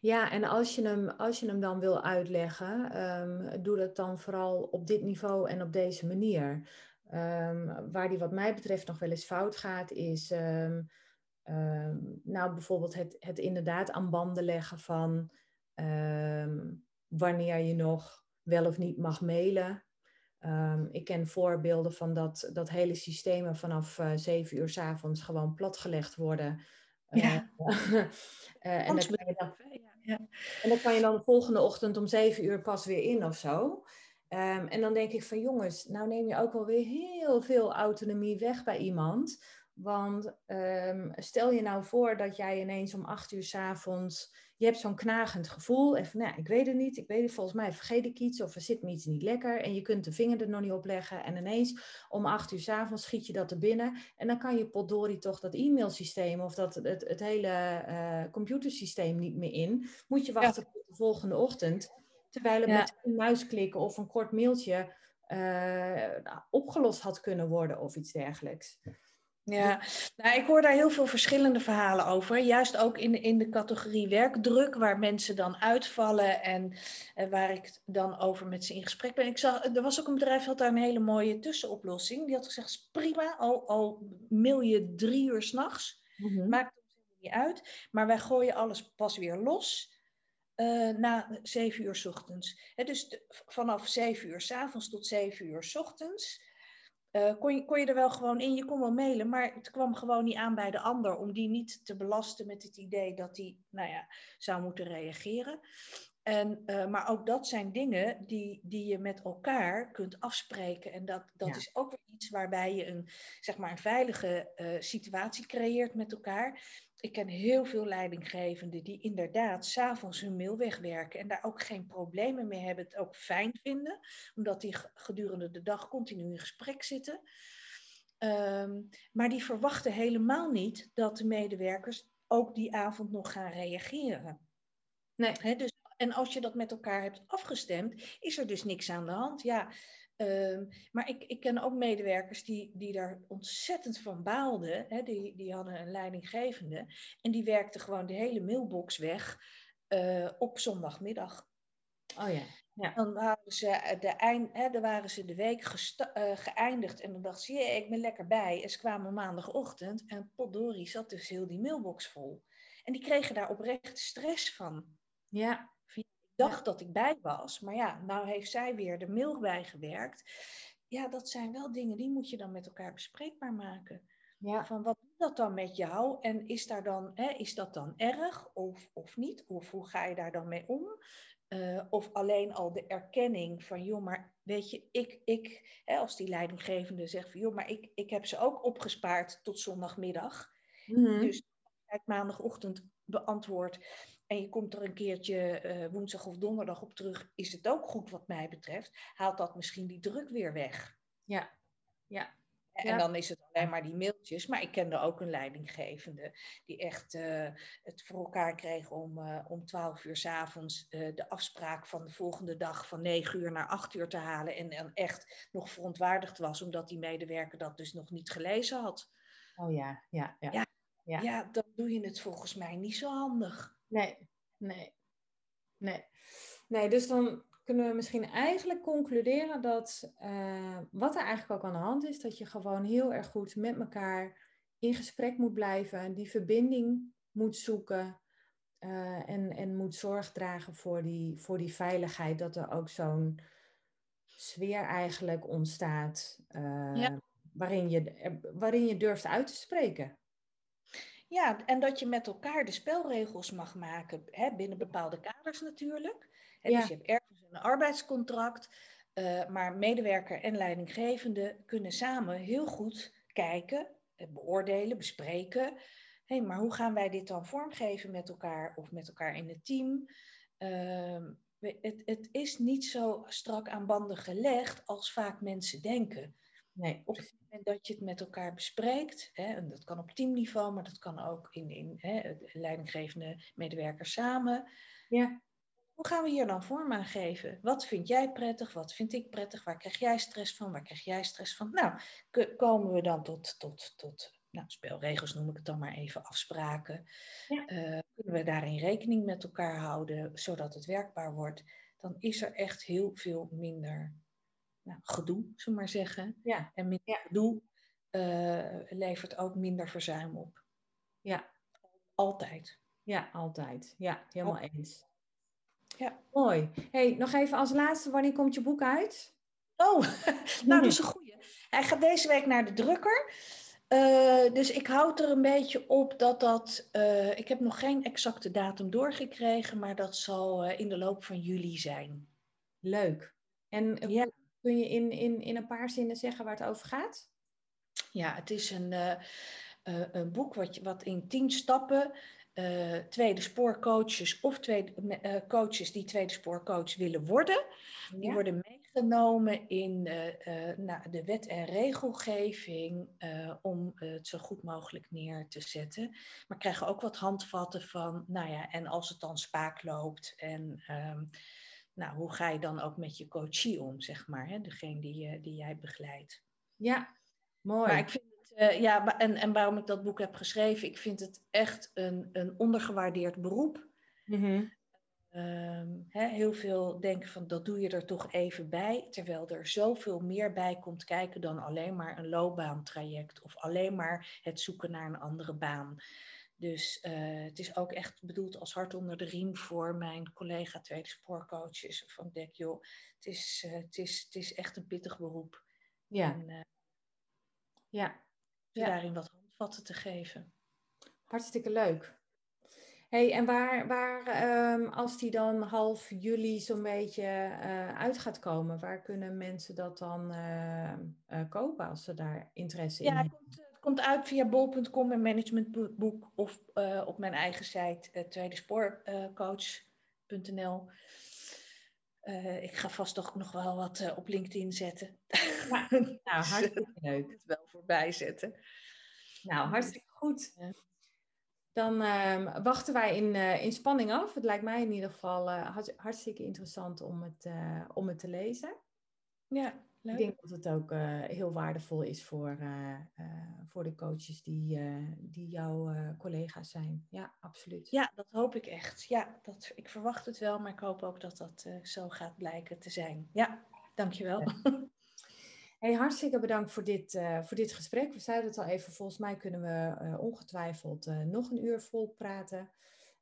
Ja, en als je hem, als je hem dan wil uitleggen, um, doe dat dan vooral op dit niveau en op deze manier. Um, waar die wat mij betreft nog wel eens fout gaat, is um, nou bijvoorbeeld het, het inderdaad aan banden leggen van wanneer je nog wel of niet mag mailen. ik ken voorbeelden van dat, dat hele systemen vanaf uh, zeven uur s avonds gewoon platgelegd worden. Ja. Uh, en, dat kan je dan, ja. en dan kan je dan de volgende ochtend om zeven uur pas weer in of zo. Um, en dan denk ik van jongens, nou neem je ook wel weer heel veel autonomie weg bij iemand. Want um, stel je nou voor dat jij ineens om acht uur s avonds, je hebt zo'n knagend gevoel. En van, nou, ik weet het niet, ik weet het, volgens mij vergeet ik iets of er zit me iets niet lekker. En je kunt de vinger er nog niet op leggen. En ineens om acht uur s avonds schiet je dat er binnen. En dan kan je potdorie toch dat e-mailsysteem of dat, het, het hele uh, computersysteem niet meer in. Moet je wachten tot de volgende ochtend. Terwijl het met een muisklikken of een kort mailtje uh, opgelost had kunnen worden of iets dergelijks. Ja, nou, ik hoor daar heel veel verschillende verhalen over. Juist ook in de, in de categorie werkdruk, waar mensen dan uitvallen en eh, waar ik dan over met ze in gesprek ben. Ik zag, er was ook een bedrijf dat had daar een hele mooie tussenoplossing. Die had gezegd, prima, al, al mail je drie uur s'nachts, mm -hmm. maakt het niet uit. Maar wij gooien alles pas weer los uh, na zeven uur s ochtends. dus de, vanaf zeven uur s avonds tot zeven uur s ochtends uh, kon, je, kon je er wel gewoon in, je kon wel mailen, maar het kwam gewoon niet aan bij de ander om die niet te belasten met het idee dat die, nou ja, zou moeten reageren. En, uh, maar ook dat zijn dingen die, die je met elkaar kunt afspreken. En dat, dat ja. is ook weer iets waarbij je een, zeg maar een veilige uh, situatie creëert met elkaar ik ken heel veel leidinggevenden die inderdaad s'avonds hun mail wegwerken en daar ook geen problemen mee hebben, het ook fijn vinden, omdat die gedurende de dag continu in gesprek zitten. Um, maar die verwachten helemaal niet dat de medewerkers ook die avond nog gaan reageren. Nee. He, dus, en als je dat met elkaar hebt afgestemd, is er dus niks aan de hand. Ja, Um, maar ik, ik ken ook medewerkers die, die daar ontzettend van baalden. Hè? Die, die hadden een leidinggevende en die werkte gewoon de hele mailbox weg uh, op zondagmiddag. Oh ja. ja. Dan waren ze de, eind, hè, dan waren ze de week uh, geëindigd en dan dachten ze, ik ben lekker bij. En ze kwamen maandagochtend en potdorie zat dus heel die mailbox vol. En die kregen daar oprecht stress van. Ja dacht dat ik bij was. Maar ja, nou heeft zij weer de mail bijgewerkt. Ja, dat zijn wel dingen die moet je dan met elkaar bespreekbaar maken. Ja. Van wat doet dat dan met jou? En is, daar dan, hè, is dat dan erg of, of niet? Of hoe ga je daar dan mee om? Uh, of alleen al de erkenning van, joh, maar weet je, ik, ik hè, als die leidinggevende zegt van, joh, maar ik, ik heb ze ook opgespaard tot zondagmiddag. Mm -hmm. Dus maandagochtend beantwoord en je komt er een keertje uh, woensdag of donderdag op terug, is het ook goed wat mij betreft. Haalt dat misschien die druk weer weg. Ja, ja. En ja. dan is het alleen maar die mailtjes. Maar ik kende ook een leidinggevende die echt uh, het voor elkaar kreeg om uh, om 12 uur s'avonds uh, de afspraak van de volgende dag van 9 uur naar 8 uur te halen. En dan echt nog verontwaardigd was omdat die medewerker dat dus nog niet gelezen had. Oh ja, ja, ja. ja ja. ja, dan doe je het volgens mij niet zo handig. Nee, nee, nee. Nee, dus dan kunnen we misschien eigenlijk concluderen dat uh, wat er eigenlijk ook aan de hand is, dat je gewoon heel erg goed met elkaar in gesprek moet blijven, die verbinding moet zoeken uh, en, en moet zorg dragen voor die, voor die veiligheid, dat er ook zo'n sfeer eigenlijk ontstaat uh, ja. waarin, je, waarin je durft uit te spreken. Ja, en dat je met elkaar de spelregels mag maken, hè, binnen bepaalde kaders natuurlijk. Hè, Dus je hebt ergens een arbeidscontract, uh, maar medewerker en leidinggevende kunnen samen heel goed kijken, eh, beoordelen, bespreken. Hé, hey, maar hoe gaan wij dit dan vormgeven met elkaar of met elkaar in het team? Uh, het, het is niet zo strak aan banden gelegd als vaak mensen denken. Nee. Op het moment dat je het met elkaar bespreekt, hè, en dat kan op teamniveau, maar dat kan ook in, in hè, leidinggevende medewerkers samen. Ja. Hoe gaan we hier dan vorm aan geven? Wat vind jij prettig? Wat vind ik prettig? Waar krijg jij stress van? Waar krijg jij stress van? Nou, komen we dan tot, tot, tot nou, spelregels noem ik het dan maar even, afspraken. Ja. Uh, kunnen we daarin rekening met elkaar houden, zodat het werkbaar wordt? Dan is er echt heel veel minder nou, gedoe, zullen we maar zeggen. Ja. En minder ja. gedoe uh, levert ook minder verzuim op. Ja. Altijd. Ja, altijd. Ja, helemaal eens. Ja. Mooi. Hey, nog even als laatste, wanneer komt je boek uit? Oh, nou dat is een goeie. Hij gaat deze week naar de drukker. Uh, dus ik houd er een beetje op dat dat. Uh, ik heb nog geen exacte datum doorgekregen, maar dat zal uh, in de loop van juli zijn. Leuk. En ja. Kun je in, in, in een paar zinnen zeggen waar het over gaat? Ja, het is een, een boek wat, wat in tien stappen uh, tweede spoorcoaches of tweede, coaches die tweede spoorcoach willen worden. Die worden meegenomen in nou, de wet en regelgeving om het zo goed mogelijk neer te zetten. Maar krijgen ook wat handvatten van, nou ja, en als het dan spaak loopt en um, nou, hoe ga je dan ook met je coachie om, zeg maar, hè? degene die, die jij begeleidt. Ja, mooi. Maar ik vind uh, ja, en, en waarom ik dat boek heb geschreven, ik vind het echt een, een ondergewaardeerd beroep. Mm heel veel denken van dat doe je er toch even bij, terwijl er zoveel meer bij komt kijken dan alleen maar een loopbaantraject of alleen maar het zoeken naar een andere baan. Dus uh, het is ook echt bedoeld als hart onder de riem voor mijn collega tweede spoorcoaches. Van denk joh, het is, uh, het, is, het is echt een pittig beroep. Ja. En, uh, ja ja. daarin wat handvatten te geven. Hartstikke leuk. Hey, en waar, waar um, als die dan half juli zo'n beetje uit gaat komen, waar kunnen mensen dat dan kopen als ze daar interesse in hebben? Komt, uit via bol.com en managementboek of op mijn eigen site tweedespoorcoach.nl. ik ga vast toch nog wel wat op LinkedIn zetten. Ja, nou, hartstikke leuk. het wel voorbij zetten. Nou, hartstikke goed. Dan uh, wachten wij in, uh, in spanning af. Het lijkt mij in ieder geval uh, hartstikke interessant om het, uh, om het te lezen. Ja, leuk. Ik denk dat het ook heel waardevol is voor, voor de coaches die, die jouw collega's zijn. Ja, absoluut. Ja, dat hoop ik echt. Ja, dat, ik verwacht het wel, maar ik hoop ook dat dat zo gaat blijken te zijn. Ja, dankjewel. Ja. Hey, hartstikke bedankt voor dit, uh, voor dit gesprek. We zeiden het al even, volgens mij kunnen we uh, ongetwijfeld uh, nog een uur vol praten.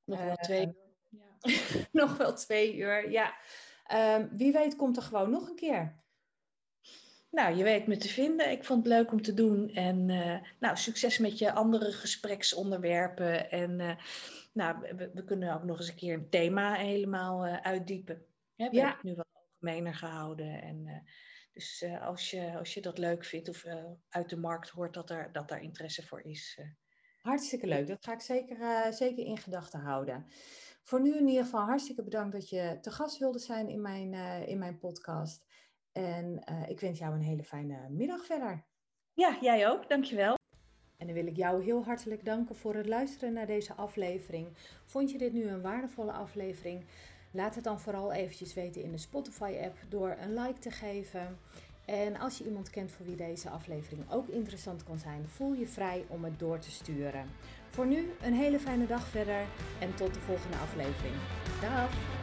Nog wel twee uur. Ja. nog wel twee uur, ja. Um, wie weet komt er gewoon nog een keer. Nou, je weet me te vinden. Ik vond het leuk om te doen. En nou, succes met je andere gespreksonderwerpen. En nou, we, we, kunnen ook nog eens een keer een thema helemaal uitdiepen. Ja, we ja. hebben het nu wat algemener gehouden. En dus als, je, als je dat leuk vindt of uit de markt hoort dat, er, dat daar interesse voor is. Hartstikke leuk, dat ga ik zeker, zeker in gedachten houden. Voor nu in ieder geval hartstikke bedankt dat je te gast wilde zijn in mijn, in mijn podcast. En ik wens jou een hele fijne middag verder. Ja, jij ook, dankjewel. En dan wil ik jou heel hartelijk danken voor het luisteren naar deze aflevering. Vond je dit nu een waardevolle aflevering? Laat het dan vooral eventjes weten in de Spotify-app door een like te geven. En als je iemand kent voor wie deze aflevering ook interessant kan zijn, voel je vrij om het door te sturen. Voor nu een hele fijne dag verder en tot de volgende aflevering. Dag!